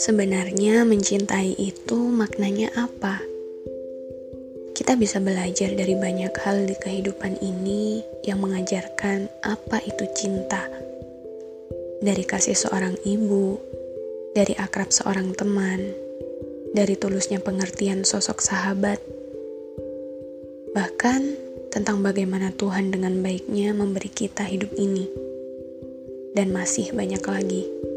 Sebenarnya mencintai itu maknanya apa? Kita bisa belajar dari banyak hal di kehidupan ini yang mengajarkan apa itu cinta. Dari kasih seorang ibu, dari akrab seorang teman, dari tulusnya pengertian sosok sahabat, bahkan tentang bagaimana Tuhan dengan baiknya memberi kita hidup ini, dan masih banyak lagi.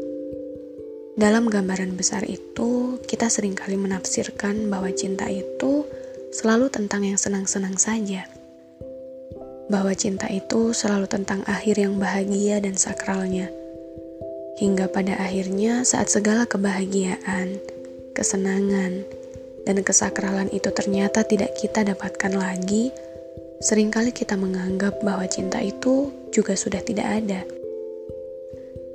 Dalam gambaran besar itu, kita sering kali menafsirkan bahwa cinta itu selalu tentang yang senang-senang saja. Bahwa cinta itu selalu tentang akhir yang bahagia dan sakralnya. Hingga pada akhirnya saat segala kebahagiaan, kesenangan, dan kesakralan itu ternyata tidak kita dapatkan lagi, sering kali kita menganggap bahwa cinta itu juga sudah tidak ada.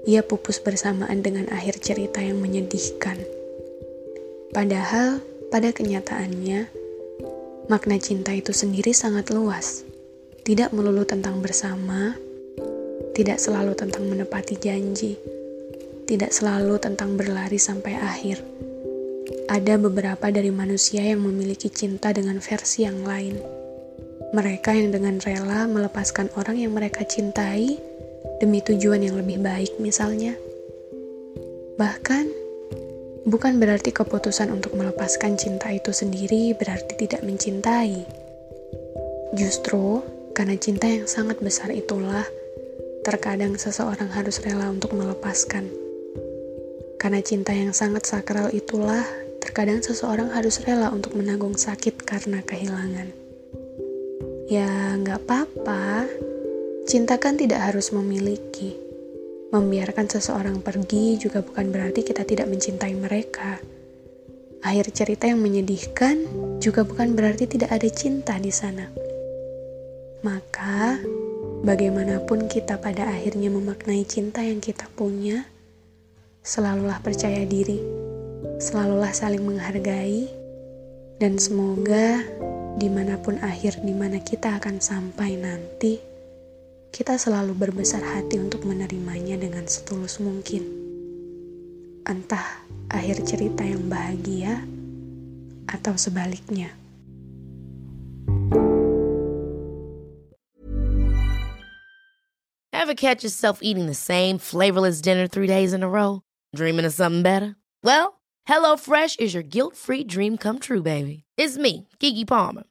Ia pupus bersamaan dengan akhir cerita yang menyedihkan. Padahal, pada kenyataannya, Makna cinta itu sendiri sangat luas, tidak melulu tentang bersama, tidak selalu tentang menepati janji, tidak selalu tentang berlari sampai akhir. Ada beberapa dari manusia yang memiliki cinta dengan versi yang lain. Mereka yang dengan rela melepaskan orang yang mereka cintai demi tujuan yang lebih baik, misalnya. Bahkan, Bukan berarti keputusan untuk melepaskan cinta itu sendiri berarti tidak mencintai. Justru karena cinta yang sangat besar itulah terkadang seseorang harus rela untuk melepaskan. Karena cinta yang sangat sakral itulah terkadang seseorang harus rela untuk menanggung sakit karena kehilangan. Ya, nggak apa-apa. Cinta kan tidak harus memiliki Membiarkan seseorang pergi juga bukan berarti kita tidak mencintai mereka. Akhir cerita yang menyedihkan juga bukan berarti tidak ada cinta di sana. Maka, bagaimanapun kita pada akhirnya memaknai cinta yang kita punya, selalulah percaya diri, selalulah saling menghargai, dan semoga di mana pun akhir di mana kita akan sampai nanti, kita selalu berbesar hati untuk menerimanya dengan setulus mungkin. Entah akhir cerita yang bahagia atau sebaliknya. Ever catch yourself eating the same flavorless dinner three days in a row? Dreaming of something better? Well, HelloFresh is your guilt-free dream come true, baby. It's me, Kiki Palmer.